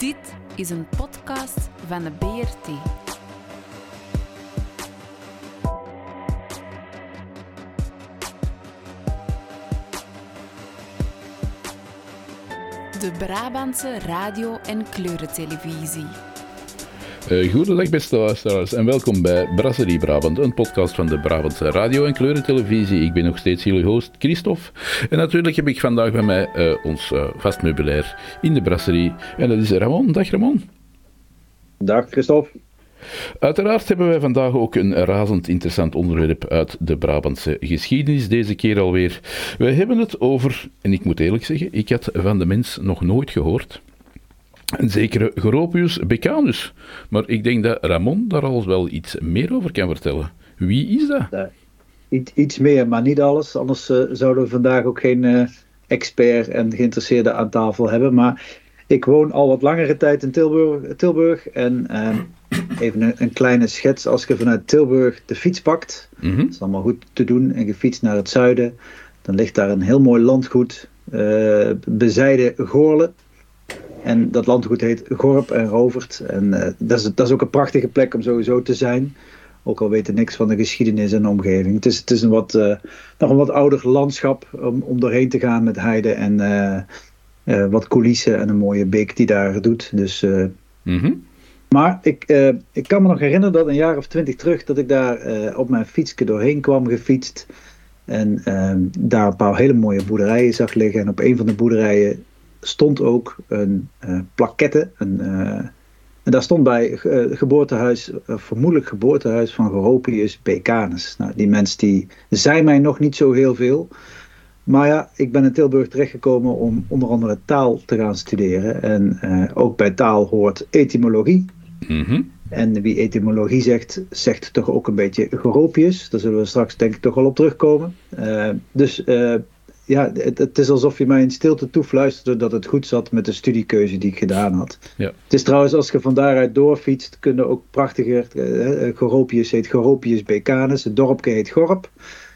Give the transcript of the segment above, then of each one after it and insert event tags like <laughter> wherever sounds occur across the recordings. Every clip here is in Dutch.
Dit is een podcast van de BRT. De Brabantse radio- en kleurentelevisie. Uh, goedendag beste luisteraars en welkom bij Brasserie Brabant, een podcast van de Brabantse radio- en kleurentelevisie. Ik ben nog steeds jullie host Christophe en natuurlijk heb ik vandaag bij mij uh, ons uh, in de brasserie en dat is Ramon. Dag Ramon. Dag Christophe. Uiteraard hebben wij vandaag ook een razend interessant onderwerp uit de Brabantse geschiedenis, deze keer alweer. We hebben het over, en ik moet eerlijk zeggen, ik had van de mens nog nooit gehoord, een zekere Gropius Becanus. Maar ik denk dat Ramon daar al wel iets meer over kan vertellen. Wie is dat? Ja, iets, meer, maar niet alles. Anders uh, zouden we vandaag ook geen uh, expert en geïnteresseerde aan tafel hebben. Maar ik woon al wat langere tijd in Tilburg. Tilburg en uh, even een, een, kleine schets. Als je vanuit Tilburg de fiets pakt, mm -hmm. dat is allemaal goed te doen, en je fietst naar het zuiden, dan ligt daar een heel mooi landgoed, uh, bezijden Goorlen. En dat landgoed heet Gorp en Rovert. En uh, dat, is, dat is ook een prachtige plek om sowieso te zijn. Ook al weten niks van de geschiedenis en de omgeving. Het is, het is een wat, uh, nog een wat ouder landschap om, om doorheen te gaan met heide en uh, wat coulissen en een mooie beek die daar doet. Dus, mm -hmm. Maar ik, ik kan me nog herinneren dat een jaar of twintig terug dat ik daar op mijn fietsje doorheen kwam gefietst. En daar een paar hele mooie boerderijen zag liggen. En op een van de boerderijen stond ook een uh, plaquette. Een, uh, en daar stond bij uh, geboortehuis, vermoedelijk geboortehuis van Goropius Becanus. Nou, die mens die zei mij nog niet zo heel veel. Maar ja, ik ben in Tilburg terechtgekomen om onder andere taal te gaan studeren. En ook bij taal hoort etymologie. Mm -hmm. En wie etymologie zegt, zegt toch ook een beetje Goropius. Daar zullen we straks denk ik toch wel op terugkomen. dus ja, het, het, is alsof je mij in stilte toefluisterde dat het goed zat met de studiekeuze die ik gedaan had. Ja. Het is trouwens, als je van daaruit doorfietst, kunnen ook prachtiger. Uh, Goropius heet Goropius Becanus, het dorpje heet Gorp.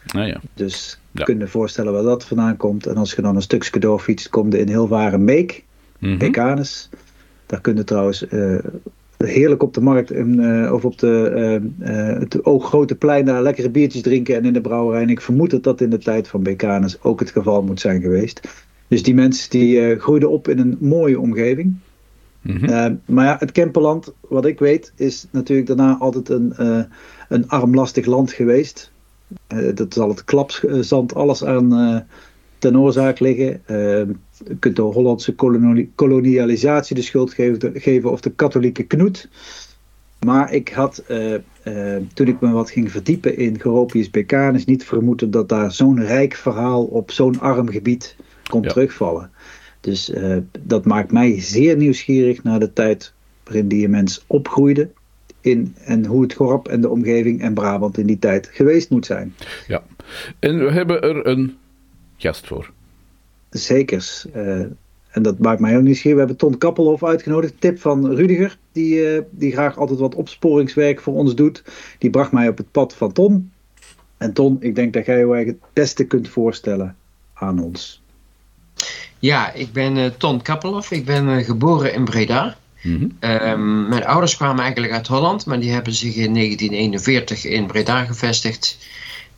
Ah, ja. Dus je ja. kunt je voorstellen waar dat vandaan komt. En als je dan een stukje doorfietst, komt je in Hilvarenbeek, mm -hmm. Becanus. Daar kun je trouwens uh, heerlijk op de markt en, uh, of op de, uh, het ooggrote plein daar lekkere biertjes drinken en in de brouwerij. En ik vermoed dat dat in de tijd van Becanus ook het geval moet zijn geweest. Dus die mensen die groeiden op in een mooie omgeving. Mm -hmm. maar ja, het Kemperland, wat ik weet, is natuurlijk daarna altijd een, een armlastig land geweest. dat zal het klapzand alles aan ten oorzaak liggen. Je kunt de Hollandse kolonialisatie de schuld geven, of de katholieke knoet. Maar ik had, uh, uh, toen ik me wat ging verdiepen in Goropius Becanus, niet vermoeden dat daar zo'n rijk verhaal op zo'n arm gebied kon ja. terugvallen. Dus dat maakt mij zeer nieuwsgierig naar de tijd waarin die mens opgroeide. In, en hoe het Gorp en de omgeving en Brabant in die tijd geweest moet zijn. Ja, en we hebben er een gast voor. Zekers. Uh, en dat maakt mij heel nieuwsgierig. We hebben Ton Kappelhof uitgenodigd. Tip van Rudiger, die, uh, die graag altijd wat opsporingswerk voor ons doet. Die bracht mij op het pad van Ton. En Ton, ik denk dat jij je het beste kunt voorstellen aan ons. Ja, ik ben uh, Ton Kappelhof. Ik ben geboren in Breda. Mm -hmm. um, mijn ouders kwamen eigenlijk uit Holland, maar die hebben zich in 1941 in Breda gevestigd.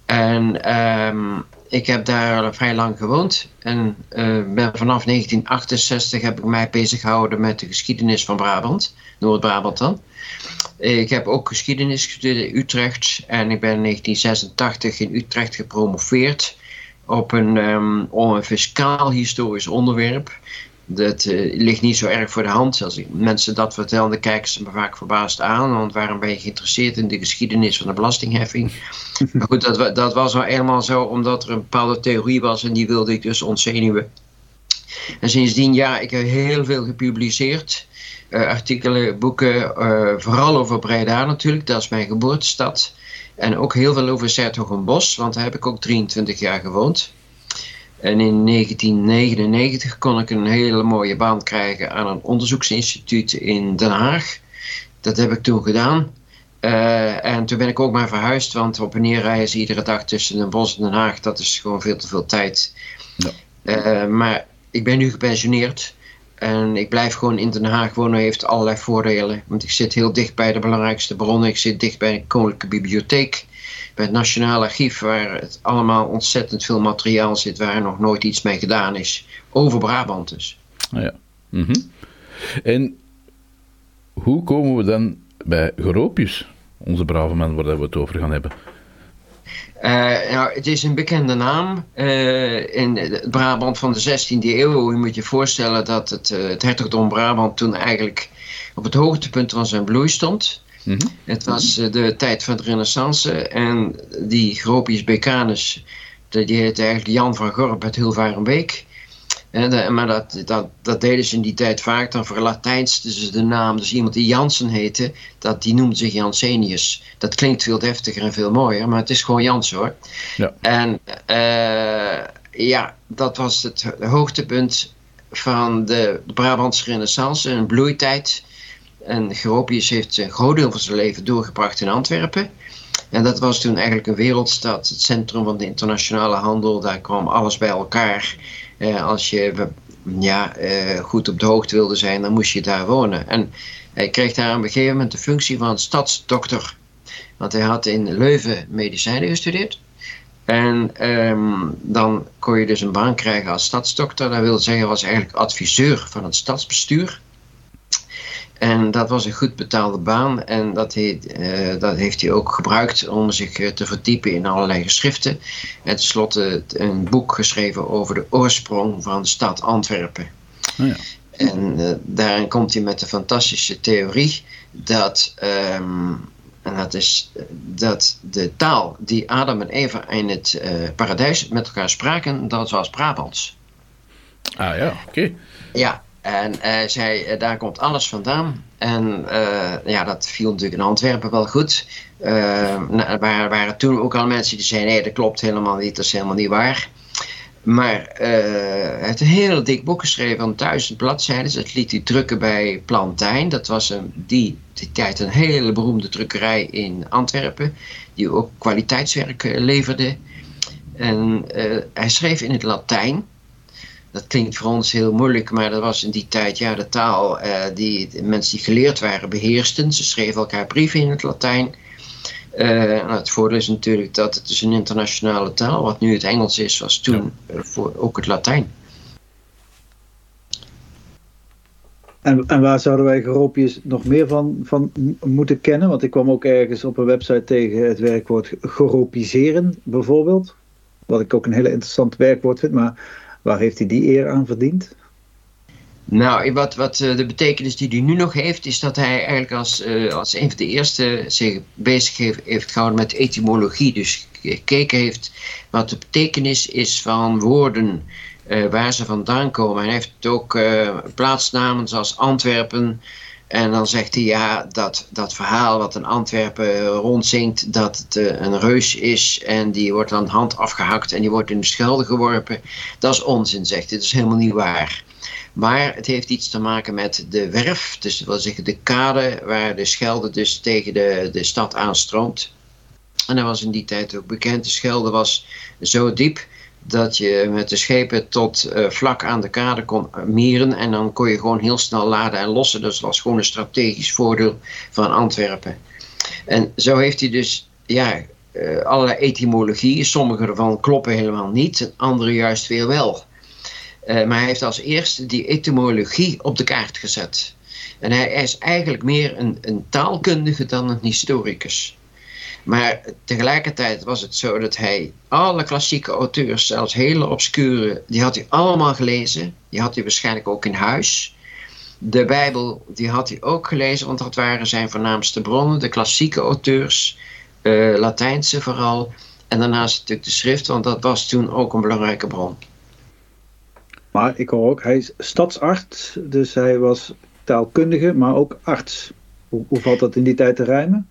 En um, ik heb daar vrij lang gewoond. En uh, ben vanaf 1968 heb ik mij bezig gehouden met de geschiedenis van Brabant. Noord-Brabant dan. Ik heb ook geschiedenis gestudeerd in Utrecht. En ik ben in 1986 in Utrecht gepromoveerd. Op een, um, fiscaal historisch onderwerp. Dat uh, ligt niet zo erg voor de hand. Als ik mensen dat vertel, dan kijken ze me vaak verbaasd aan. Want waarom ben je geïnteresseerd in de geschiedenis van de belastingheffing? <laughs> maar goed, dat, dat was nou eenmaal zo omdat er een bepaalde theorie was en die wilde ik dus ontzenuwen. En sindsdien, ja, ik heb heel veel gepubliceerd. Uh, artikelen, boeken, uh, vooral over Breda natuurlijk, dat is mijn geboortestad. En ook heel veel over Sertogenbos, want daar heb ik ook 23 jaar gewoond. En in 1999 kon ik een hele mooie baan krijgen aan een onderzoeksinstituut in Den Haag. Dat heb ik toen gedaan. Uh, en toen ben ik ook maar verhuisd, want op en neer reizen iedere dag tussen Den Bosch en Den Haag, dat is gewoon veel te veel tijd. Ja. Uh, maar ik ben nu gepensioneerd En ik blijf gewoon in Den Haag wonen, heeft allerlei voordelen. Want ik zit heel dicht bij de belangrijkste bronnen. Ik zit dicht bij de Koninklijke Bibliotheek. Bij het Nationaal Archief, waar het allemaal ontzettend veel materiaal zit, waar nog nooit iets mee gedaan is. Over Brabant dus. Ah ja. Mhm. En hoe komen we dan bij Geroopjes, onze brave man waar we het over gaan hebben? Uh, nou, het is een bekende naam uh, in het Brabant van de 16e eeuw. Je moet je voorstellen dat het, uh, het hertogdom Brabant toen eigenlijk op het hoogtepunt van zijn bloei stond. Mm -hmm. Het was de tijd van de renaissance en die Gropius Becanus, die heette eigenlijk Jan van Gorp uit Hilvarenbeek. En, maar dat, dat, dat deden ze in die tijd vaak. Dan verlatijnsten ze de naam. Dus iemand die Jansen heette, dat, die noemde zich Jansenius. Dat klinkt veel deftiger en veel mooier, maar het is gewoon Jans hoor. Ja. En uh, ja, dat was het hoogtepunt van de, de Brabantse renaissance, een bloeitijd. En Gropius heeft een groot deel van zijn leven doorgebracht in Antwerpen. En dat was toen eigenlijk een wereldstad, het centrum van de internationale handel. Daar kwam alles bij elkaar. Uh, als je ja, uh, goed op de hoogte wilde zijn, dan moest je daar wonen. En hij kreeg daar op een gegeven moment de functie van stadsdokter. Want hij had in Leuven medicijnen gestudeerd. En um, dan kon je dus een baan krijgen als stadsdokter. Dat wil zeggen, was eigenlijk adviseur van het stadsbestuur. En dat was een goed betaalde baan en dat, heet, uh, dat heeft hij ook gebruikt om zich uh, te verdiepen in allerlei geschriften. En tenslotte een boek geschreven over de oorsprong van de stad Antwerpen. Oh ja. En uh, daarin komt hij met de fantastische theorie dat, um, en dat is dat de taal die Adam en Eva in het paradijs met elkaar spraken, dat was Brabants. Ah ja, oké. Okay. Ja, en uh, zei, uh, daar komt alles vandaan. En uh, ja, dat viel natuurlijk in Antwerpen wel goed. er waren, toen ook al mensen die zeiden, nee, dat klopt helemaal niet, dat is helemaal niet waar. Maar hij heeft een heel dik boek geschreven van duizend bladzijden. Dat liet hij drukken bij Plantijn. Dat was een, die, die tijd een hele beroemde drukkerij in Antwerpen. Die ook kwaliteitswerk leverde. En hij schreef in het Latijn dat klinkt voor ons heel moeilijk, maar dat was in die tijd ja, de taal uh, die de mensen die geleerd waren beheersten. Ze schreven elkaar brieven in het Latijn. Uh, nou, het voordeel is natuurlijk dat het is een internationale taal. Wat nu het Engels is, was toen ja. uh, voor ook het Latijn. En, en waar zouden wij Geroopjes nog meer van, van moeten kennen? Want ik kwam ook ergens op een website tegen het werkwoord geropiseren, bijvoorbeeld. Wat ik ook een hele interessant werkwoord vind. Maar Waar heeft hij die eer aan verdiend? Nou, wat, wat de betekenis die hij nu nog heeft, is dat hij eigenlijk als, uh, als een van de eerste zich bezig heeft, heeft gehouden met etymologie. Dus gekeken heeft wat de betekenis is van woorden, uh, waar ze vandaan komen. Hij heeft ook plaatsnamen zoals Antwerpen. En dan zegt hij ja, dat, dat verhaal wat in Antwerpen rondzingt, dat het uh, een reus is en die wordt de hand afgehakt en die wordt in de schelde geworpen. Dat is onzin, zegt hij. Dat is helemaal niet waar. Maar het heeft iets te maken met de werf, dus dat wil zeggen de kade waar de Schelde dus tegen de, de stad aanstroomt. En dat was in die tijd ook bekend. De Schelde was zo diep dat je met de schepen tot uh, vlak aan de kade kon mieren en dan kon je gewoon heel snel laden en lossen. Dus dat was gewoon een strategisch voordeel van Antwerpen. En zo heeft hij dus ja, uh, allerlei etymologieën. Sommige ervan kloppen helemaal niet, andere juist weer wel. Uh, maar hij heeft als eerste die etymologie op de kaart gezet. En hij is eigenlijk meer een, een taalkundige dan een historicus. Maar tegelijkertijd was het zo dat hij alle klassieke auteurs, zelfs hele obscure, die had hij allemaal gelezen. Die had hij waarschijnlijk ook in huis. De Bijbel, die had hij ook gelezen, want dat waren zijn voornaamste bronnen. De klassieke auteurs, uh, Latijnse vooral. En daarnaast natuurlijk de schrift, want dat was toen ook een belangrijke bron. Maar ik hoor ook, hij is stadsarts, dus hij was taalkundige, maar ook arts. Hoe, hoe valt dat in die tijd te rijmen?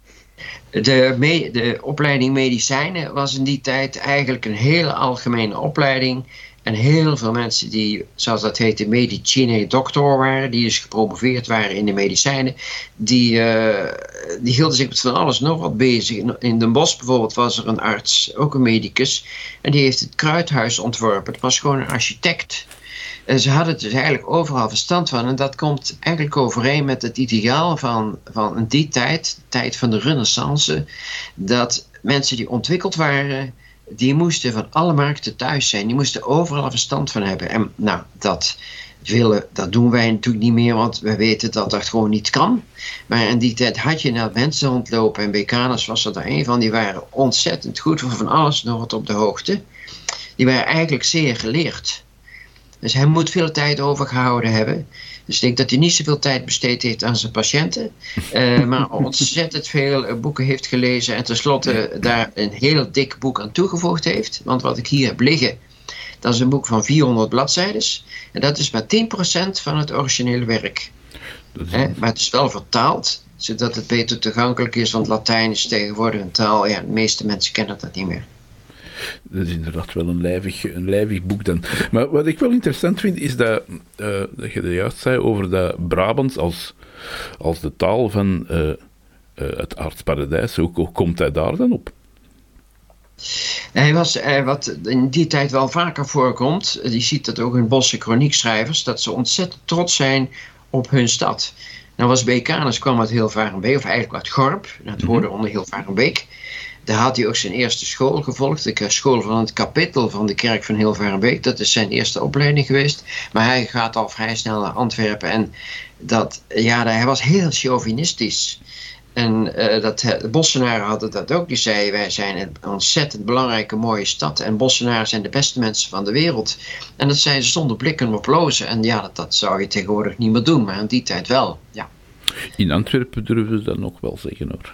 De, de opleiding medicijnen was in die tijd eigenlijk een hele algemene opleiding. En heel veel mensen die, zoals dat heette, medicine doctor waren, die dus gepromoveerd waren in de medicijnen, die, uh, die hielden zich met van alles nog wat bezig. In Den Bosch bijvoorbeeld was er een arts, ook een medicus, en die heeft het kruidhuis ontworpen. Het was gewoon een architect. En ze hadden dus eigenlijk overal verstand van. En dat komt eigenlijk overeen met het ideaal van, van die tijd, de tijd van de renaissance, dat mensen die ontwikkeld waren, die moesten van alle markten thuis zijn. Die moesten overal verstand van hebben. En nou, dat, willen, dat doen wij natuurlijk niet meer, want we weten dat dat gewoon niet kan. Maar in die tijd had je naar mensen rondlopen en Bekaners was er daar een van. Die waren ontzettend goed van alles nog wat op de hoogte. Die waren eigenlijk zeer geleerd. Dus hij moet veel tijd overgehouden hebben. Dus ik denk dat hij niet zoveel tijd besteed heeft aan zijn patiënten. Uh, <laughs> maar ontzettend veel eh, boeken heeft gelezen. En tenslotte daar een heel dik boek aan toegevoegd heeft. Want wat ik hier heb liggen, dat is een boek van 400 bladzijden. En dat is maar 10% van het originele werk. maar het is wel vertaald, zodat het beter toegankelijk is. Want Latijn is tegenwoordig een taal. Ja, de meeste mensen kennen dat niet meer. Dat is inderdaad wel een lijvig, een lijvig boek dan. Maar wat ik wel interessant vind, is dat, uh, dat je er juist zei over dat Brabants als, als de taal van uh, uh, het aardsparadijs. Hoe, hoe komt hij daar dan op? Hij was, wat in die tijd wel vaker voorkomt, je ziet dat ook in Bosse chroniekschrijvers, dat ze ontzettend trots zijn op hun stad. Nou was Bekanus kwam uit Hilvarenbeek, of eigenlijk uit Gorp, dat hoorde onder Hilvarenbeek. Daar had hij ook zijn eerste school gevolgd, de school van het kapittel van de kerk van Hilvarenbeek. Dat is zijn eerste opleiding geweest. Maar hij gaat al vrij snel naar Antwerpen en dat, ja, hij was heel chauvinistisch. En uh, dat, de Bossenaren hadden dat ook. Die zeiden, wij zijn een ontzettend belangrijke mooie stad. En Bossenaren zijn de beste mensen van de wereld. En dat zeiden ze zonder blikken op lozen. En ja, dat, dat zou je tegenwoordig niet meer doen. Maar in die tijd wel, ja. In Antwerpen durven ze dat nog wel zeggen hoor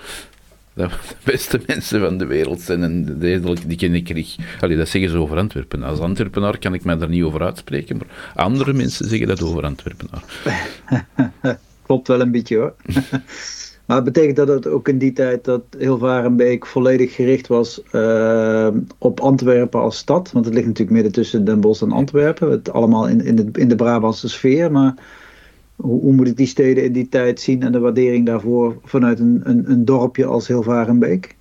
de beste mensen van de wereld zijn en die ken ik niet. Allee, dat zeggen ze over Antwerpen. Als Antwerpenaar kan ik mij daar niet over uitspreken, maar andere mensen zeggen dat over Antwerpenaar. <laughs> Klopt wel een beetje hoor. <laughs> maar betekent dat het ook in die tijd dat Hilvarenbeek volledig gericht was uh, op Antwerpen als stad. Want het ligt natuurlijk midden tussen Den Bosch en Antwerpen. Het allemaal in, in, de, in de Brabantse sfeer, maar hoe, moet ik die steden in die tijd zien en de waardering daarvoor vanuit een, een, een dorpje als Hilvarenbeek?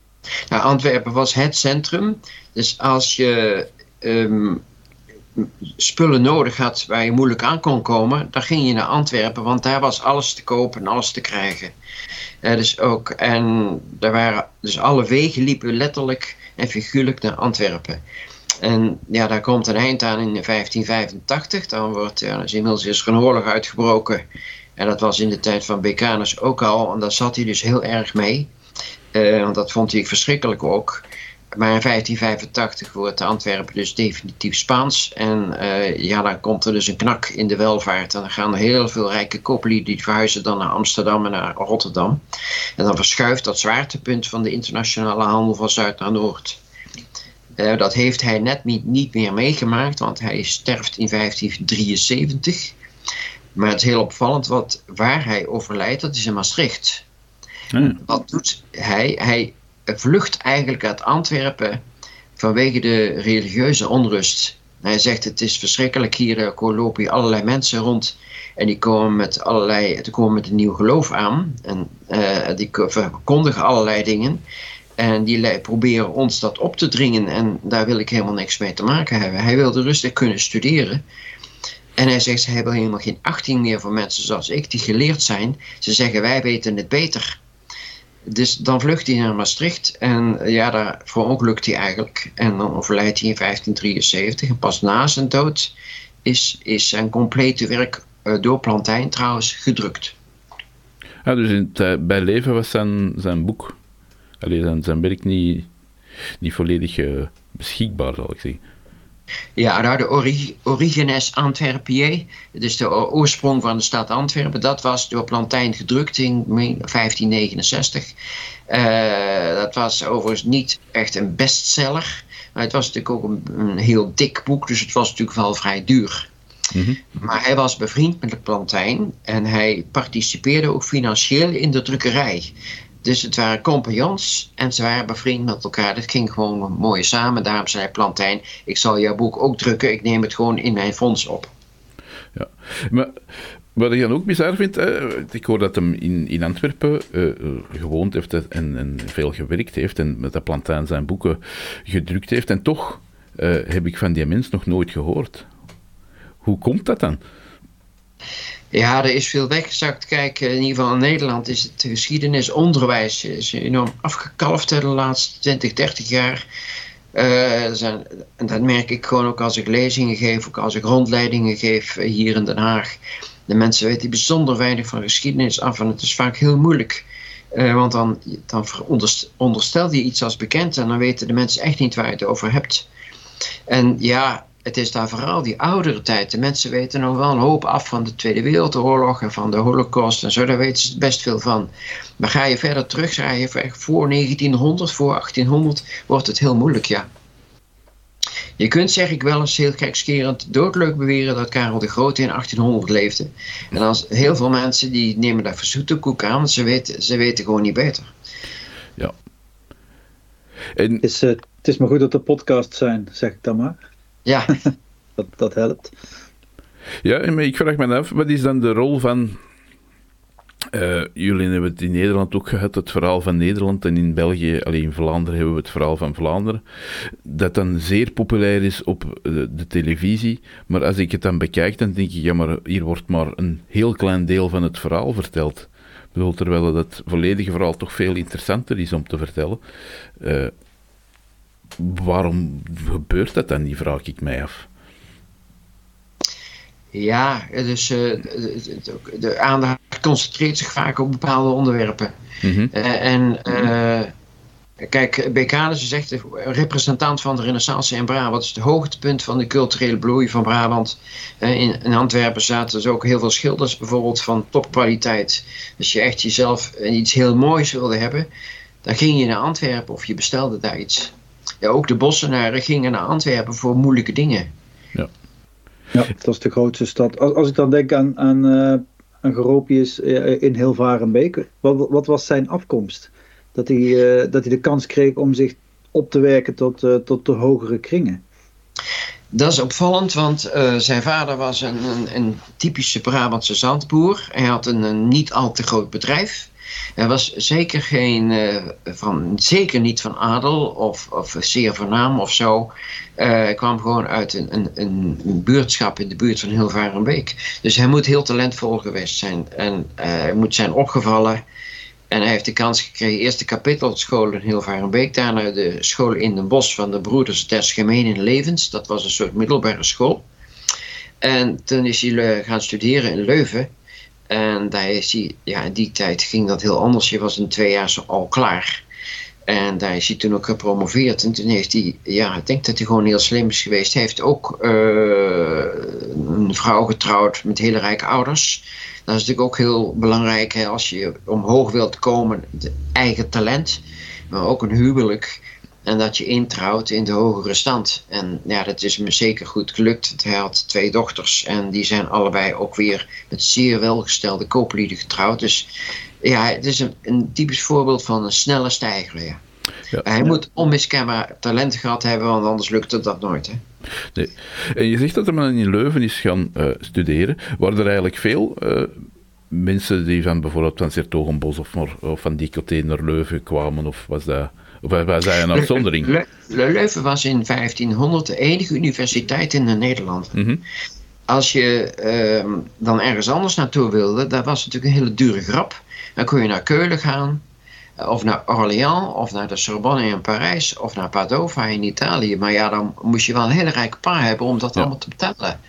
Nou, Antwerpen was het centrum. Dus als je ehm, spullen nodig had waar je moeilijk aan kon komen, dan ging je naar Antwerpen, want daar was alles te kopen en alles te krijgen. Uh, dus ook, en daar waren, dus alle wegen liepen letterlijk en figuurlijk naar Antwerpen. En ja, daar komt een eind aan in 1585. Dan wordt is inmiddels is er een oorlog uitgebroken. En dat was in de tijd van Becanus ook al. En daar zat hij dus heel erg mee. Uh, want dat vond hij verschrikkelijk ook. Maar in 1585 wordt Antwerpen dus definitief Spaans. En uh, ja, dan komt er dus een knak in de welvaart. En dan gaan er heel veel rijke koppelen die verhuizen dan naar Amsterdam en naar Rotterdam. En dan verschuift dat zwaartepunt van de internationale handel van zuid naar noord. Uh, dat heeft hij net niet, niet meer meegemaakt, want hij sterft in 1573. Maar het is heel opvallend wat, waar hij overlijdt, dat is in Maastricht. Hmm. Wat doet hij? Hij vlucht eigenlijk uit Antwerpen vanwege de religieuze onrust. Hij zegt: Het is verschrikkelijk, hier uh, lopen hier allerlei mensen rond. En die komen met allerlei, die komen met een nieuw geloof aan. En uh, die verkondigen allerlei dingen. En die proberen ons dat op te dringen. En daar wil ik helemaal niks mee te maken hebben. Hij wilde rustig kunnen studeren. En hij zegt, ze hebben helemaal geen achting meer voor mensen zoals ik, die geleerd zijn. Ze zeggen, wij weten het beter. Dus dan vlucht hij naar Maastricht en ja, daar verongelukt hij eigenlijk. En dan overlijdt hij in 1573. En pas na zijn dood is, is zijn complete werk uh, door Plantijn trouwens gedrukt. Ja, dus in uh, bij leven was zijn, zijn boek Allee, zijn, zijn werk niet, niet volledig uh, beschikbaar, zal ik zeggen. Ja, nou, de ori Origenes Antwerpië, dus de oorsprong van de stad Antwerpen, dat was door Plantijn gedrukt in 1569. Uh, dat was overigens niet echt een bestseller, maar het was natuurlijk ook een, een heel dik boek, dus het was natuurlijk wel vrij duur. Mm -hmm. Maar hij was bevriend met de Plantijn en hij participeerde ook financieel in de drukkerij. Dus het waren compagnons en ze waren bevriend met elkaar. Dat ging gewoon mooi samen. Daarom zei Plantijn, ik zal jouw boek ook drukken. Ik neem het gewoon in mijn fonds op. Ja, maar wat ik dan ook bizar vind, ik hoor dat hem in, in Antwerpen uh, gewoond heeft en, en, veel gewerkt heeft en met dat Plantijn zijn boeken gedrukt heeft. En toch uh, heb ik van die mens nog nooit gehoord. hoe komt dat dan? Ja, er is veel weggezakt. Kijk, in ieder geval in Nederland is het geschiedenisonderwijs is enorm afgekalfd de laatste 20, 30 jaar. Zijn, en dat merk ik gewoon ook als ik lezingen geef, ook als ik rondleidingen geef hier in Den Haag. De mensen weten bijzonder weinig van geschiedenis af en het is vaak heel moeilijk. Want dan, dan onderstel je iets als bekend en dan weten de mensen echt niet waar je het over hebt. En ja, het is daar vooral die oudere tijd. De mensen weten nog wel een hoop af van de Tweede Wereldoorlog en van de Holocaust en zo. Daar weten ze best veel van. Maar ga je verder terug, ga je voor 1900, voor 1800, wordt het heel moeilijk, ja. Je kunt, zeg ik wel eens heel gekscherend, doodleuk beweren dat Karel de Grote in 1800 leefde. En als heel veel mensen die nemen daar verzoete koek aan, want ze weten, ze weten gewoon niet beter. Ja. En... Het, is, uh, het is maar goed dat er podcasts zijn, zeg ik dan maar. Ja. <laughs> dat, dat helpt. Ja, maar ik vraag me af, wat is dan de rol van. Uh, jullie hebben het in Nederland ook gehad, het verhaal van Nederland. En in België, alleen in Vlaanderen, hebben we het verhaal van Vlaanderen. Dat dan zeer populair is op de, eh, de televisie. Maar als ik het dan bekijk, dan denk ik, ja, maar hier wordt maar een heel klein deel van het verhaal verteld. Ik bedoel, terwijl het volledige verhaal toch veel interessanter is om te vertellen. Uh, waarom gebeurt dat dan, die vraag ik mij af. Ja, dus uh, de, aandacht concentreert zich vaak op bepaalde onderwerpen. Mhm. Eh, en uh, kijk, Becadus is echt een representant van de renaissance in Brabant. Het is het hoogtepunt van de culturele bloei van Brabant. in, in, Antwerpen zaten dus ook heel veel schilders bijvoorbeeld van topkwaliteit. Als je echt jezelf iets heel moois wilde hebben, dan ging je naar Antwerpen of je bestelde daar iets ja, ook de Bossenaren gingen naar Antwerpen voor moeilijke dingen. Ja, ja dat is de grootste stad. Als, als ik dan denk aan, aan, uh, aan Geropius uh, in Hilvarenbeek, wat, wat was zijn afkomst? Dat hij, uh, dat hij de kans kreeg om zich op te werken tot, tot de hogere kringen. Dat is opvallend, want uh, zijn vader was een, een, een, typische Brabantse zandboer. Hij had een, een, niet al te groot bedrijf. Hij was zeker, geen, uh, van, zeker niet van adel of, of zeer voornaam of zo. Uh, hij kwam gewoon uit een, een, een, buurtschap in de buurt van Hilvarenbeek. Dus hij moet heel talentvol geweest zijn. En uh, hij moet zijn opgevallen. En hij heeft de kans gekregen, eerst de kapitelschool in Hilvarenbeek, daarna de school in Den Bosch van de Broeders des Gemeenen Levens. Dat was een soort middelbare school. En toen is hij gaan studeren in Leuven. En daar is hij, ja, in die tijd ging dat heel anders. Je was in twee jaar al klaar. En daar is hij toen ook gepromoveerd. En toen heeft hij, ja, ik denk dat hij gewoon heel slim is geweest. Hij heeft ook uh, een vrouw getrouwd met hele rijke ouders. Dat is natuurlijk ook heel belangrijk hè, als je omhoog wilt komen. eigen talent, maar ook een huwelijk. En dat je introuwt in de hogere stand. En ja, dat is me zeker goed gelukt. Hij had twee dochters en die zijn allebei ook weer met zeer welgestelde kooplieden getrouwd. Dus ja, het is een, een typisch voorbeeld van een snelle stijger. Ja. Ja. Hij moet onmiskenbaar talent gehad hebben, want anders lukt het dat nooit. Hè? Nee. En je zegt dat hij maar in Leuven is gaan uh, studeren. Waren er eigenlijk veel uh, mensen die van bijvoorbeeld van Sertogenbos of, of van die naar Leuven kwamen? Of was dat of was hij een uitzondering? Le Leuven was in 1500 de enige universiteit in Nederland. Mhm. Als je uh, dan ergens anders naartoe wilde, dat was natuurlijk een hele dure grap. Dan kon je naar Keulen gaan, eh, of naar Orléans, of naar de Sorbonne in Parijs, of naar Padova in Italië. Maar ja, dan moest je wel een hele rijke pa hebben om dat allemaal te betalen.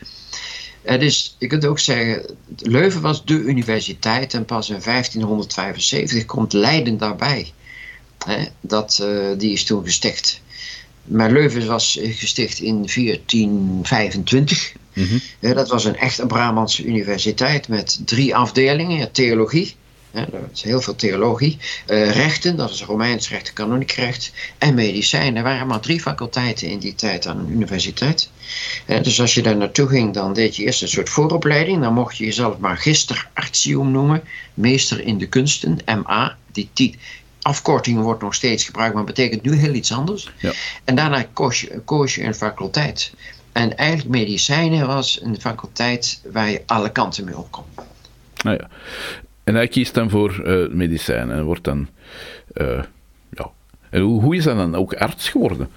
Uh, dus je kunt ook zeggen, Leuven was de universiteit en pas in 1575 komt Leiden daarbij. Hè, dat, uh, die is toen gesticht. Maar Leuven was gesticht in 1425. Mm dat was een echt Brabantse universiteit met drie afdelingen. Theologie, dat is heel veel theologie. Uh, rechten, dat is Romeins recht, kanoniek recht. En medicijnen. Er waren maar drie faculteiten in die tijd aan een universiteit. dus als je daar naartoe ging, dan deed je eerst een soort vooropleiding. Dan mocht je jezelf magister artium noemen. Meester in de kunsten, MA. Die, die, afkorting wordt nog steeds gebruikt, maar betekent nu heel iets anders. Ja. En daarna koos je, koos je een faculteit. En eigenlijk medicijnen was een faculteit waar je alle kanten mee op kon. Nou ja. En hij kiest dan voor uh, medicijnen en wordt dan. Uh, ja. En hoe, hoe is hij dan ook arts geworden?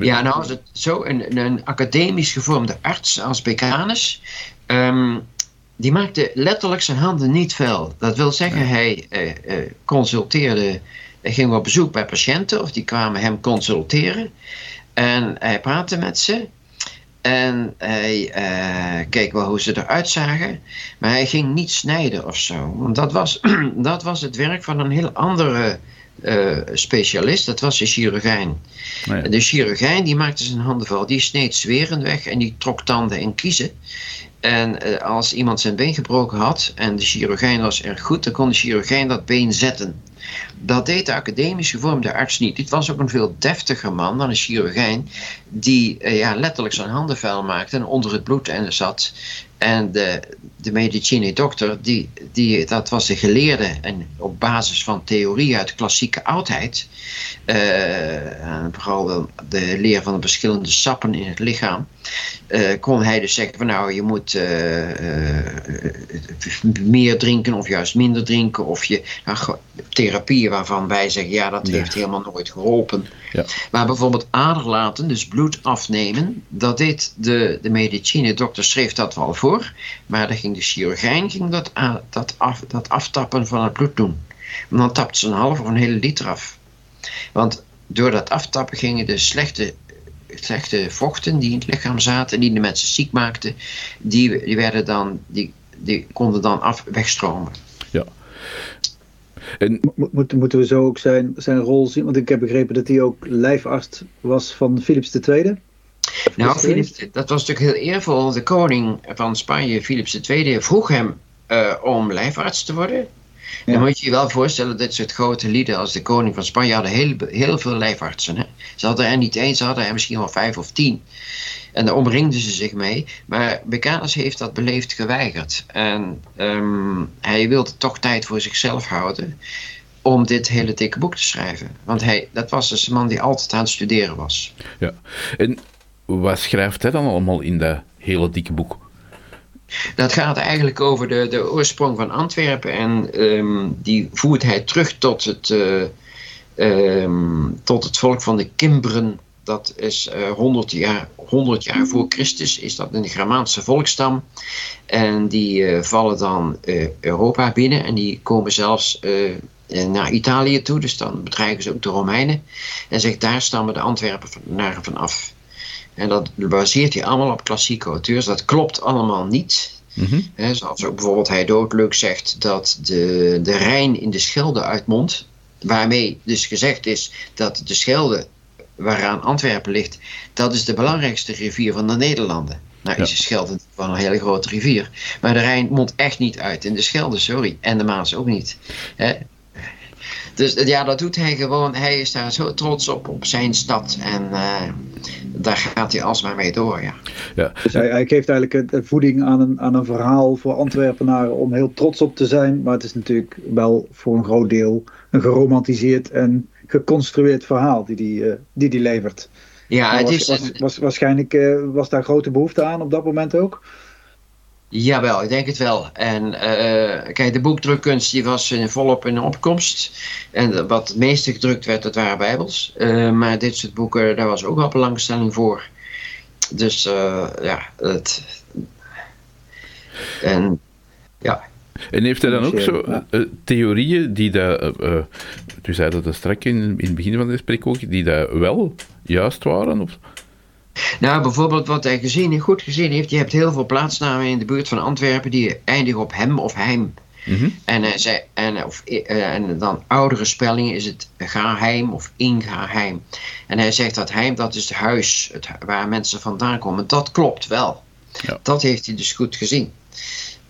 Ja, nou is het zo, een, een academisch gevormde arts als Becanus, um, die maakte letterlijk zijn handen niet vuil. Dat wil zeggen, hij uh, uh, consulteerde, hij ging op bezoek bij patiënten of die kwamen hem consulteren. En hij praatte met ze. En hij uh, keek wel hoe ze eruit zagen. Maar hij ging niet snijden of zo. Want dat was, <clears throat> dat was het werk van een heel andere uh, specialist. Dat was de chirurgijn. Nee. De chirurgijn die maakte zijn handen vuil. Die sneed zweren weg en die trok tanden en kiezen. En uh, als iemand zijn been gebroken had en de chirurgijn was erg goed, dan kon de chirurgijn dat been zetten. Dat deed de academisch gevormde arts niet. Dit was ook een veel deftiger man dan een chirurgijn, die uh, ja, letterlijk zijn handen vuil maakte en onder het bloed en zat. En de, de medicine dokter, die, die, dat was de geleerde en op basis van theorie uit klassieke oudheid, uh, vooral de, de, leer van de verschillende sappen in het lichaam, uh, kon hij dus zeggen van nou je moet uh, meer drinken of juist minder drinken of je nou, therapieën waarvan wij zeggen ja dat ja. heeft helemaal nooit geholpen. Ja. Maar bijvoorbeeld aderlaten, dus bloed afnemen, dat deed de, de dokter schreef dat wel voor, maar dan ging de chirurgijn ging dat, dat, af, dat aftappen van het bloed doen. En dan tapte ze een half of een hele liter af. Want door dat aftappen gingen de slechte, slechte vochten die in het lichaam zaten en die de mensen ziek maakten, die, die, werden dan, die, die konden dan af, wegstromen. Ja. En... Moet, moeten we zo ook zijn, zijn rol zien? Want ik heb begrepen dat hij ook lijfarts was van Philips II. Nou, Philips, dat was natuurlijk heel eervol. De koning van Spanje, Philips II, vroeg hem uh, om lijfarts te worden. Ja. Dan moet je je wel voorstellen, dit soort grote lieden als de koning van Spanje hadden heel, heel veel lijfartsen. Hè? Ze hadden er niet één, ze hadden er misschien wel vijf of tien. En daar omringden ze zich mee. Maar Becanus heeft dat beleefd geweigerd. En um, hij wilde toch tijd voor zichzelf houden om dit hele dikke boek te schrijven. Want hij, dat was dus een man die altijd aan het studeren was. Ja, en wat schrijft hij dan allemaal in dat hele dikke boek? Dat gaat eigenlijk over de, de oorsprong van Antwerpen en um, die voert hij terug tot het, uh, um, tot het volk van de Kimbren. Dat is uh, 100, jaar, 100 jaar voor Christus, is dat een Germaanse volkstam. En die uh, vallen dan Europa binnen en die komen zelfs naar Italië toe. Dus dan bedreigen ze ook de Romeinen. En zegt daar stammen de Antwerpenaren van af. En dat baseert hij allemaal op klassieke auteurs. Dat klopt allemaal niet. Mm -hmm. He, zoals ook bijvoorbeeld hij doodleuk zegt dat de, de Rijn in de Schelde uitmondt. Waarmee dus gezegd is dat de Schelde, waaraan Antwerpen ligt, dat is de belangrijkste rivier van de Nederlanden. Nou is de Schelde van een hele grote rivier. Maar de Rijn mondt echt niet uit in de Schelde, sorry. En de Maas ook niet. He, dus ja, dat doet hij gewoon. Hij is daar zo trots op, op zijn stad. En uh, daar gaat hij alsmaar mee door, ja. ja. Dus hij, hij geeft eigenlijk een voeding aan een, aan een verhaal voor Antwerpenaren om heel trots op te zijn. Maar het is natuurlijk wel voor een groot deel een geromantiseerd en geconstrueerd verhaal die die, uh, die, die levert. Ja, het was, is... Was, was, waarschijnlijk uh, was daar grote behoefte aan op dat moment ook? Jawel, ik denk het wel. En uh, kijk, de boekdrukkunst die was in volop in opkomst. En wat het meeste gedrukt werd, dat waren bijbels. Uh, maar dit soort boeken, daar was ook wel belangstelling voor. Dus uh, ja, het... En ja... En heeft hij dan ook zo uh, theorieën die dat, uh, u zei dat straks in, in het begin van het gesprek ook, die dat wel juist waren? Of? Nou, bijvoorbeeld wat hij gezien, goed gezien heeft. Je hebt heel veel plaatsnamen in de buurt van Antwerpen die eindigen op hem of heim. Mm -hmm. en, uh, zij, en, of, uh, en dan oudere spellingen is het Gaheim of Ingaheim. En hij zegt dat heim, dat is het huis het, waar mensen vandaan komen. Dat klopt wel. Ja. Dat heeft hij dus goed gezien.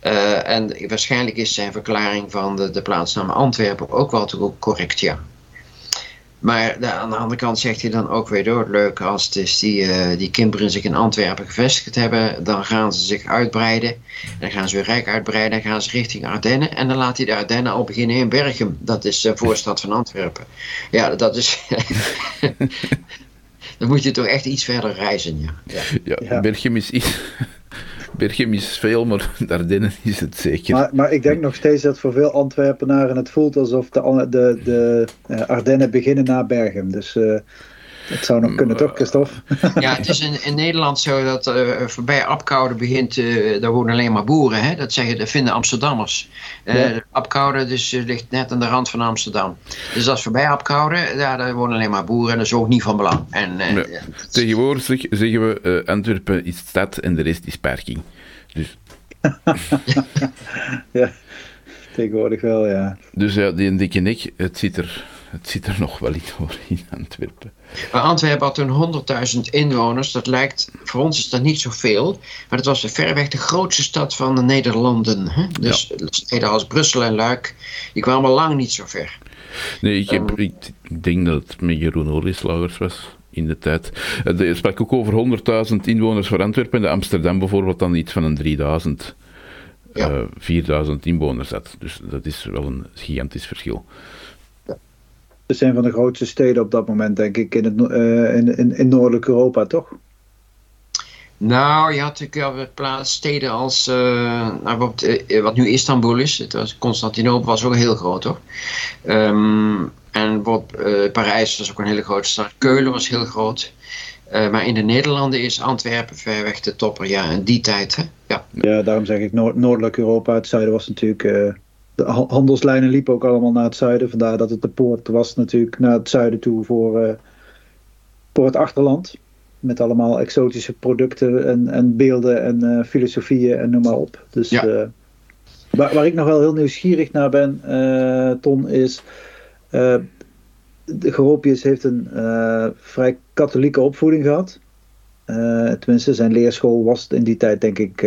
Uh, en waarschijnlijk is zijn verklaring van de, de plaatsnaam Antwerpen ook wel correct, ja. Maar de, aan de andere kant zegt hij dan ook weer door, leuk als dus die, uh, die Kimberen zich in Antwerpen gevestigd hebben, dan gaan ze zich uitbreiden. En dan gaan ze weer rijk uitbreiden, dan gaan ze richting Ardennen. En dan laat hij de Ardennen al beginnen in Berchem. Dat is de voorstad van Antwerpen. Ja, dat is... <laughs> <laughs> dan moet je toch echt iets verder reizen, ja. Ja, ja, ja. Berchem is iets... Berchem is veel, maar <laughs> Ardennen is het zeker. Maar, maar, ik denk nog steeds dat voor veel Antwerpenaren het voelt alsof de, de, de uh, Ardennen beginnen na Berchem. Dus Het zou nog kunnen, toch, Christophe? Ja, het is in, in Nederland zo dat uh, voorbij Apkoude begint, uh, daar wonen alleen maar boeren. Hè? Dat, zeggen, dat vinden Amsterdammers. Uh, ja. Apkoude dus, ligt net aan de rand van Amsterdam. Dus dat is voorbij Apkoude, ja, daar wonen alleen maar boeren en dat is ook niet van belang. En, ja. Tegenwoordig zeggen we Antwerpen is stad en de rest is parking. Dus... <laughs> ja, tegenwoordig wel, ja. Dus ja, die dikke nek, het zit er het zit er nog wel in hoor, in Antwerpen. Maar Antwerpen had toen 100.000 inwoners. Dat lijkt, voor ons is dat niet zoveel. Maar het was verreweg de grootste stad van de Nederlanden. Hè? Dus ja. steden als Brussel en Luik, die kwamen lang niet zo ver. Nee, ik, heb, um, ik denk dat het met Jeroen Olieslagers was in de tijd. Je sprak ook over 100.000 inwoners voor Antwerpen. En Amsterdam bijvoorbeeld dan iets van een 3000. Ja. Uh, 4000 inwoners had. Dus dat is wel een gigantisch verschil. Het zijn van de grootste steden op dat moment, denk ik, in, het, uh, in, in, in Noordelijk Europa, toch? Nou, je had natuurlijk wel steden als, uh, nou, wat, uh, wat, nu Istanbul is, het was, Constantinopel was ook heel groot hoor. Um, en wat, Parijs was ook een hele grote stad, Keulen was heel groot. maar in de Nederlanden is Antwerpen ver weg de topper, ja, in die tijd. Hè? Ja. ja, daarom zeg ik Noord Noordelijk Europa, het zuiden was natuurlijk de handelslijnen liepen ook allemaal naar het zuiden. Vandaar dat het de poort was natuurlijk naar het zuiden toe voor, uh, voor het achterland. Met allemaal exotische producten en, en beelden en uh, filosofieën en noem maar op. Dus ja. uh, waar, waar, ik nog wel heel nieuwsgierig naar ben, Ton, is... de Geropius heeft een vrij katholieke opvoeding gehad. tenminste, zijn leerschool was in die tijd, denk ik,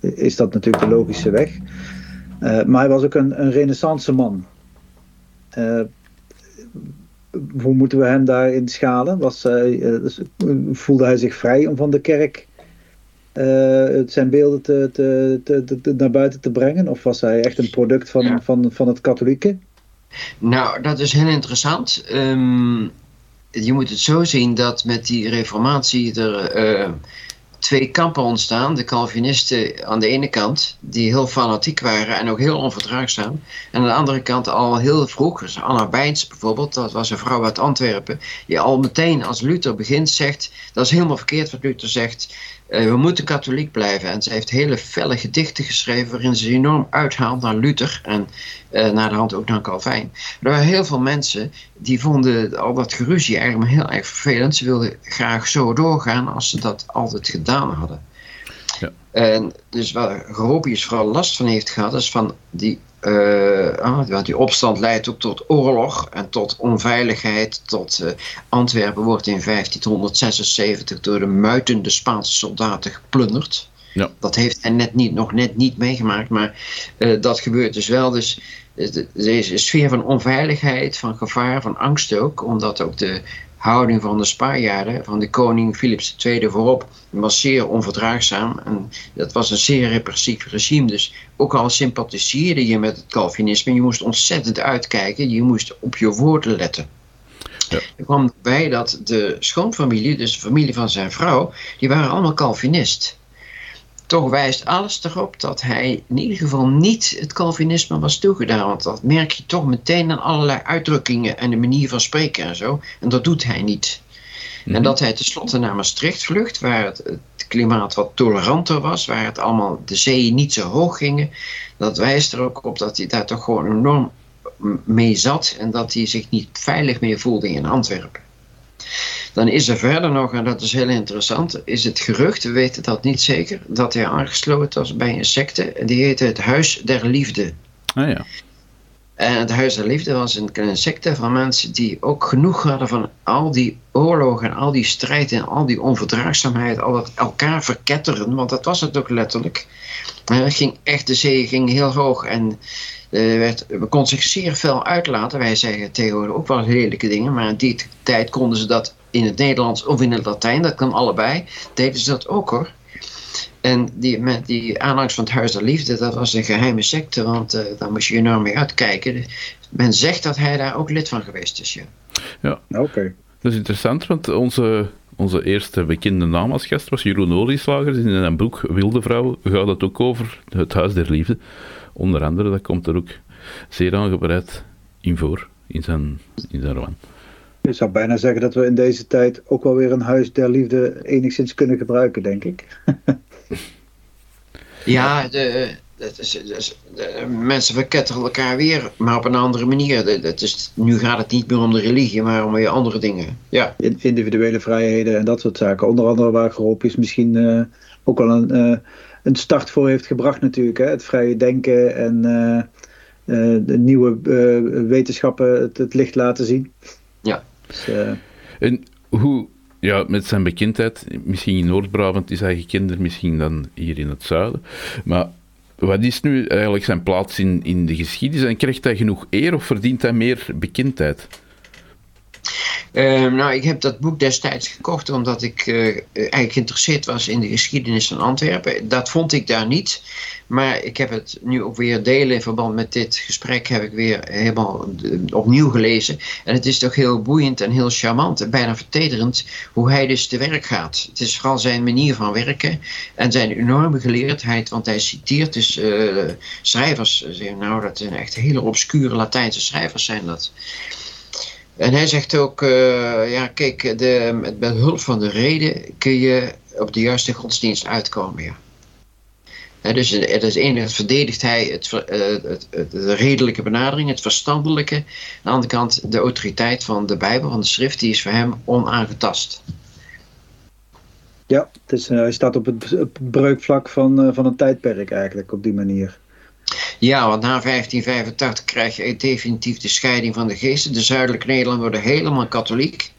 is dat natuurlijk de logische weg. Uh, maar hij was ook een, een renaissance man. Uh, hoe moeten we hem daarin schalen? Was, uh, voelde hij zich vrij om van de kerk zijn beelden te, te, te, naar buiten te brengen? Of was hij echt een product van, van, van het katholieke? Nou, dat is heel interessant. Um, je moet het zo zien dat met die reformatie er twee kampen ontstaan. De Calvinisten aan de ene kant, die heel fanatiek waren en ook heel onverdraagzaam. En aan de andere kant al heel vroeg, dus Anna bijvoorbeeld, dat was een vrouw uit Antwerpen, die al meteen als Luther begint zegt, dat is helemaal verkeerd wat Luther zegt, we moeten katholiek blijven. En ze heeft hele felle gedichten geschreven waarin ze enorm uithaalt naar Luther en uh, naar de hand ook naar Calvijn. Er waren heel veel mensen die vonden al dat geruzie eigenlijk heel erg vervelend. Ze wilden graag zo doorgaan als ze dat altijd gedaan hadden. Ja. En dus waar Gropius vooral last van heeft gehad, is van die uh, want die opstand leidt ook tot oorlog en tot onveiligheid. Tot uh, Antwerpen wordt in 1576 door de muitende Spaanse soldaten geplunderd. Ja. Dat heeft hij net niet, nog net niet meegemaakt, maar uh, dat gebeurt dus wel. Dus deze sfeer van onveiligheid, van gevaar, van angst ook, omdat ook de houding van de Spanjaarden, van de koning Philips II voorop, was zeer onverdraagzaam. En dat was een zeer repressief regime. Dus ook al sympathiseerde je met het Calvinisme, je moest ontzettend uitkijken, je moest op je woorden letten. Ja. Er kwam bij dat de schoonfamilie, dus de familie van zijn vrouw, die waren allemaal Calvinist toch wijst alles erop dat hij in ieder geval niet het Calvinisme was toegedaan. Want dat merk je toch meteen aan allerlei uitdrukkingen en de manier van spreken en zo. En dat doet hij niet. En mhm. dat hij tenslotte naar Maastricht vlucht, waar het, het, klimaat wat toleranter was, waar het allemaal de zeeën niet zo hoog gingen. Dat wijst er ook op dat hij daar toch gewoon enorm mee zat en dat hij zich niet veilig meer voelde in Antwerpen. Dan is er verder nog, en dat is heel interessant, is het gerucht, we weten dat niet zeker, dat hij aangesloten was bij een secte. En die heette het Huis der Liefde. Ah ja. En het Huis der Liefde was een, secte van mensen die ook genoeg hadden van al die oorlogen, al die strijd en al die onverdraagzaamheid, al dat elkaar verketteren, want dat was het ook letterlijk. En ging echt, de zee ging heel hoog en uh, werd, kon zich zeer fel uitlaten. Wij zeggen tegenwoordig ook wel lelijke dingen, maar in die tijd konden ze dat in het Nederlands of in het Latijn, dat kan allebei, deden ze dat ook hoor. En die, met die aanhangers van het Huis der Liefde, dat was een geheime secte, want uh, daar moest je enorm mee uitkijken. Men zegt dat hij daar ook lid van geweest is. Ja, ja. oké. Dat is interessant, want onze, onze eerste bekende naam als gast was Jeroen Olieslagers. In een boek Wilde Vrouw gaat het ook over het Huis der Liefde. Onder andere, dat komt er ook zeer aangebreid in voor, in zijn, in zijn roman. Je zou bijna zeggen dat we in deze tijd ook wel weer een huis der liefde enigszins kunnen gebruiken, denk ik. <laughs> ja, de, dat is, de, mensen verketteren elkaar weer, maar op een andere manier. Dat is, nu gaat het niet meer om de religie, maar om weer andere dingen. Ja. Individuele vrijheden en dat soort zaken. Onder andere waar Gropius misschien uh, ook wel een, uh, een start voor heeft gebracht natuurlijk. Hè? Het vrije denken en uh, de nieuwe wetenschappen het, het, licht laten zien. Ja. Dus, en hoe ja, met zijn bekendheid, misschien in Noord-Brabant is hij gekender, misschien dan hier in het zuiden. Maar wat is nu eigenlijk zijn plaats in, in de geschiedenis en krijgt hij genoeg eer of verdient hij meer bekendheid? Uh, nou, ik heb dat boek destijds gekocht omdat ik uh, eigenlijk geïnteresseerd was in de geschiedenis van Antwerpen. Dat vond ik daar niet. Maar ik heb het nu ook weer delen in verband met dit gesprek, heb ik weer helemaal eh, opnieuw gelezen. En het is toch heel boeiend en heel charmant en bijna vertederend hoe hij dus te werk gaat. Het is vooral zijn manier van werken en zijn enorme geleerdheid, want hij citeert dus uh, schrijvers. Nou, dat zijn echt hele obscure Latijnse schrijvers zijn dat. En hij zegt ook, uh, ja kijk, de, met behulp van de reden kun je op de juiste godsdienst uitkomen. Ja. Dus het is enigszins verdedigt hij het, uh, het, het, de redelijke benadering, het verstandelijke. Aan de andere kant de autoriteit van de Bijbel, van de schrift, die is voor hem onaangetast. Ja, dus, uh, hij staat op het, het breukvlak van, van een tijdperk eigenlijk op die manier. Ja, want na 1585 krijg je definitief de scheiding van de geesten. De zuidelijke Nederlanden worden helemaal katholiek.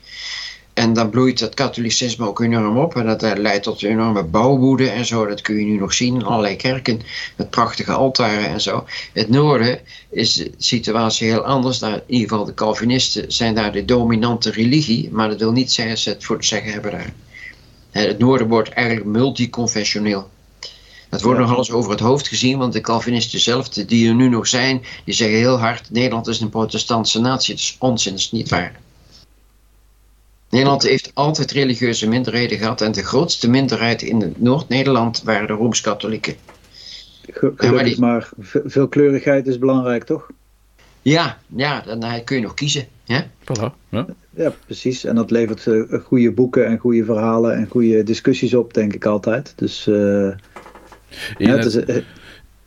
En dan bloeit het katholicisme ook enorm op. En dat leidt tot enorme bouwwoede en zo. Dat kun je nu nog zien in allerlei kerken. Met prachtige altaren en zo. Het noorden is de situatie heel anders. Daar, in ieder geval de Calvinisten zijn daar de dominante religie. Maar dat wil niet zeggen dat ze het voor te zeggen hebben daar. Het noorden wordt eigenlijk multiconfessioneel. Dat wordt nog alles over het hoofd gezien, want de Calvinisten zelf, die er nu nog zijn, die zeggen heel hard: Nederland is een protestantse natie. Dat is onzin, dat is niet waar. Nederland heeft altijd religieuze minderheden gehad en de grootste minderheid in Noord-Nederland waren de Rooms-Katholieken. Gelukkig maar, veelkleurigheid is belangrijk, toch? Ja, ja dan eh, kun je nog kiezen. Hè? Voilà, ja. ja, precies. En dat levert uh, goede boeken en goede verhalen en goede discussies op, denk ik altijd. Dus... Uh, Eenheid, ja, is,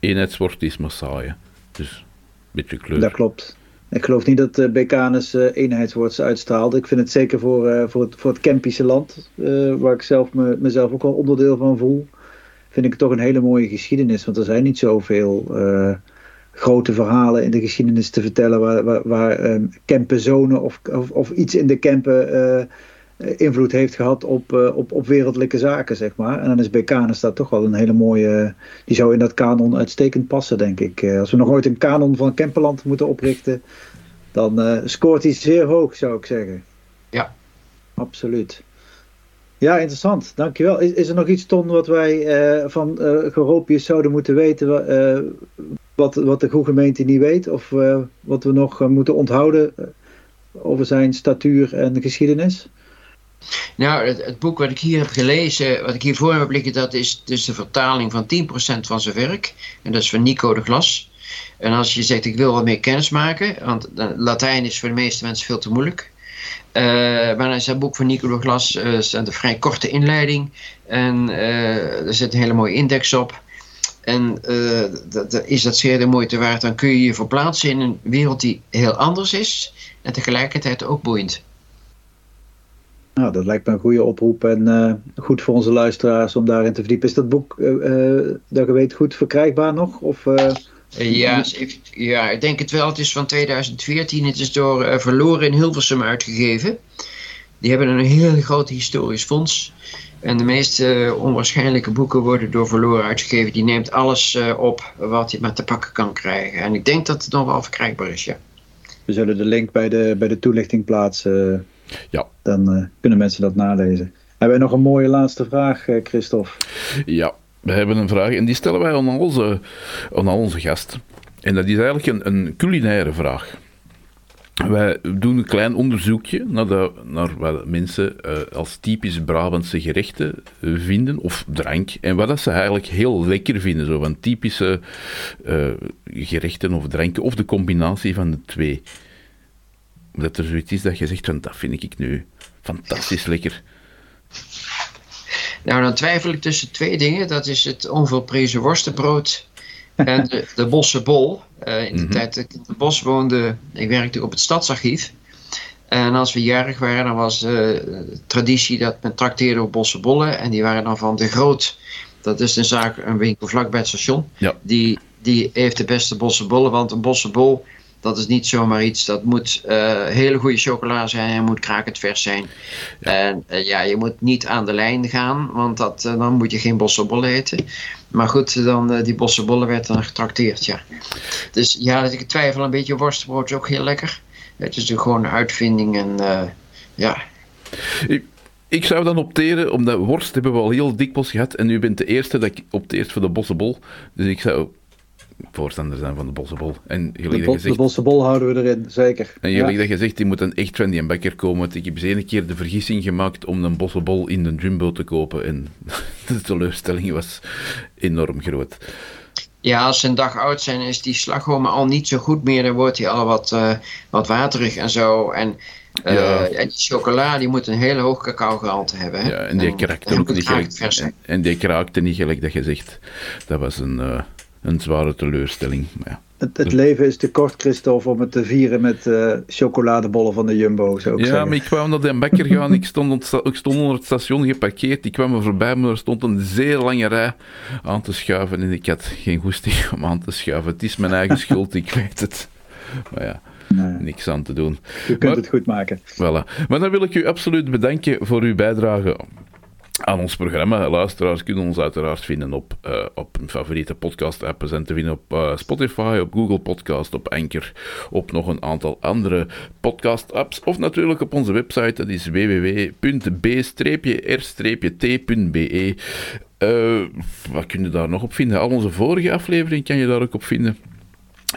eenheidswoord is massaal, dus een beetje kleur. Dat klopt. Ik geloof niet dat uh, Becanus uh, eenheidswoord uitstraalt. Ik vind het zeker voor, uh, voor, het, voor het Kempische land, waar ik zelf me, mezelf ook wel onderdeel van voel, vind ik het toch een hele mooie geschiedenis. Want er zijn niet zoveel grote verhalen in de geschiedenis te vertellen waar, waar, waar um, Kempenzonen of, of, of, iets in de Kempen invloed heeft gehad op, op, op wereldlijke zaken, zeg maar. En dan is Becanus daar toch wel een hele mooie... Die zou in dat kanon uitstekend passen, denk ik. als we nog ooit een kanon van Kempenland moeten oprichten... dan uh, scoort hij zeer hoog, zou ik zeggen. Ja. Absoluut. Ja, interessant. Dankjewel. Is, is er nog iets, Ton, wat wij uh, van uh, Geropius zouden moeten weten... wat, wat de goede gemeente niet weet? Of wat we nog moeten onthouden over zijn statuur en geschiedenis? Nou, het, boek wat ik hier heb gelezen, wat ik hier voor heb liggen, dat is dus de vertaling van 10% van zijn werk. En dat is van Nico de Glas. En als je zegt, ik wil wat meer kennis maken, want Latijn is voor de meeste mensen veel te moeilijk. Uh, maar in zijn boek van Nico de Glas uh, een vrij korte inleiding. En uh, er zit een hele mooie index op. En dat, is dat zeer de moeite waard. Dan kun je je verplaatsen in een wereld die heel anders is. En tegelijkertijd ook boeiend. Nou, dat lijkt me een goede oproep en uh, goed voor onze luisteraars om daarin te verdiepen. Is dat boek, uh, dat je weet, goed verkrijgbaar nog? Of, ja, ja, ik denk het wel. Het is van 2014. Het is door Verloren in Hilversum uitgegeven. Die hebben een heel groot historisch fonds. En de meeste onwaarschijnlijke boeken worden door Verloren uitgegeven. Die neemt alles op wat je maar te pakken kan krijgen. En ik denk dat het nog wel verkrijgbaar is, ja. We zullen de link bij de, bij de toelichting plaatsen. Ja. Dan uh, kunnen mensen dat nalezen. Hebben we nog een mooie laatste vraag, uh, Christophe? Ja, we hebben een vraag en die stellen wij aan onze, aan onze gast. En dat is eigenlijk een, een culinaire vraag. Wij doen een klein onderzoekje naar, de, naar wat mensen uh, als typisch Brabantse gerechten vinden, of drank, en wat dat ze eigenlijk heel lekker vinden, zo van typische uh, gerechten of dranken, of de combinatie van de twee. Dat er zoiets is dat je zegt van dat vind ik nu fantastisch lekker? Nou, dan twijfel ik tussen twee dingen. Dat is het onvolprezen worstenbrood en de, <laughs> de bossenbol. Uh, in de mhm. tijd dat ik in het bos woonde, ik werkte op het stadsarchief. En als we jarig waren, dan was de traditie dat men trakteerde op bossenbollen. En die waren dan van de Groot. Dat is een zaak, een winkel vlakbij het station. Ja. Die, die heeft de beste bossenbollen. Want een bossenbol dat is niet zomaar iets. Dat moet uh, hele goede chocola zijn. En moet krakend vers zijn. En uh, ja, je moet niet aan de lijn gaan. Want dat, uh, dan moet je geen bossenbollen eten. Maar goed, dan die bossenbollen werden dan getrakteerd. Ja. Dus ja, ik twijfel een beetje. Worstenbrood is ook heel lekker. Het is gewoon een uitvinding. En ja... Ik zou dan opteren, omdat worst hebben we al heel dikwijls gehad. En u bent de eerste dat ik opteert voor de bossenbol. Dus ik zou voorstander zijn van de bossenbol. En de, bo de bossenbol houden we erin, zeker. En jullie ja. dat gezegd, die moet dan echt van die bakker komen. Want ik heb eens een keer de vergissing gemaakt om een bossenbol in de Jumbo te kopen. En <laughs> de teleurstelling was enorm groot. Ja, als ze een dag oud zijn, is die slagroom al niet zo goed meer. Dan wordt hij al wat, uh, wat waterig en zo. En, uh, ja. en die chocola die moet een hele hoog cacaogehalte hebben. Hè? Ja, en die kraakte ook niet gelijk. En, en, die kraakte niet gelijk dat je zegt. Dat was een... Uh, een zware teleurstelling. Maar ja. Het, het, leven is te kort, Christophe, om het te vieren met uh, chocoladebollen van de Jumbo. Zou ik ja, maar ik kwam naar de bakker gaan. ik, stond, ik stond onder het station geparkeerd. Ik kwam er voorbij, maar er stond een zeer lange rij aan te schuiven. En ik had geen goesting om aan te schuiven. Het is mijn eigen <laughs> schuld, ik weet het. Maar ja. Nee. Niks aan te doen. U kunt het goed maken. Voilà. Maar dan wil ik u absoluut bedanken voor uw bijdrage aan ons programma. Luisteraars kunnen ons uiteraard vinden op, uh, op een favoriete podcast-app. We zijn te vinden op uh, Spotify, op Google Podcast, op Anchor, op nog een aantal andere podcast-apps. Of natuurlijk op onze website, dat is www.b-r-t.be. Uh, wat kun je daar nog op vinden? Al onze vorige afleveringen kan je daar ook op vinden.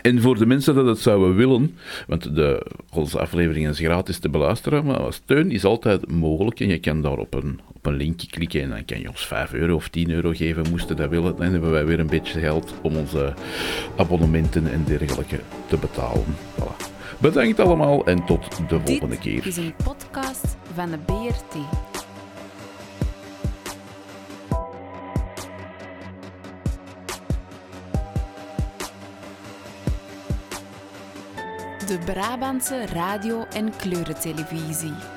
En voor de mensen dat het zouden willen, want de, onze aflevering is gratis te beluisteren, maar steun is altijd mogelijk en je kan daar op een, op een linkje klikken en dan kan je ons 5 euro of 10 euro geven, moesten dat willen. Dan hebben wij weer een beetje geld om onze abonnementen en dergelijke te betalen. Voilà. Bedankt allemaal en tot de volgende keer. Dit is een podcast van de BRT. De Brabantse radio- en kleurentelevisie.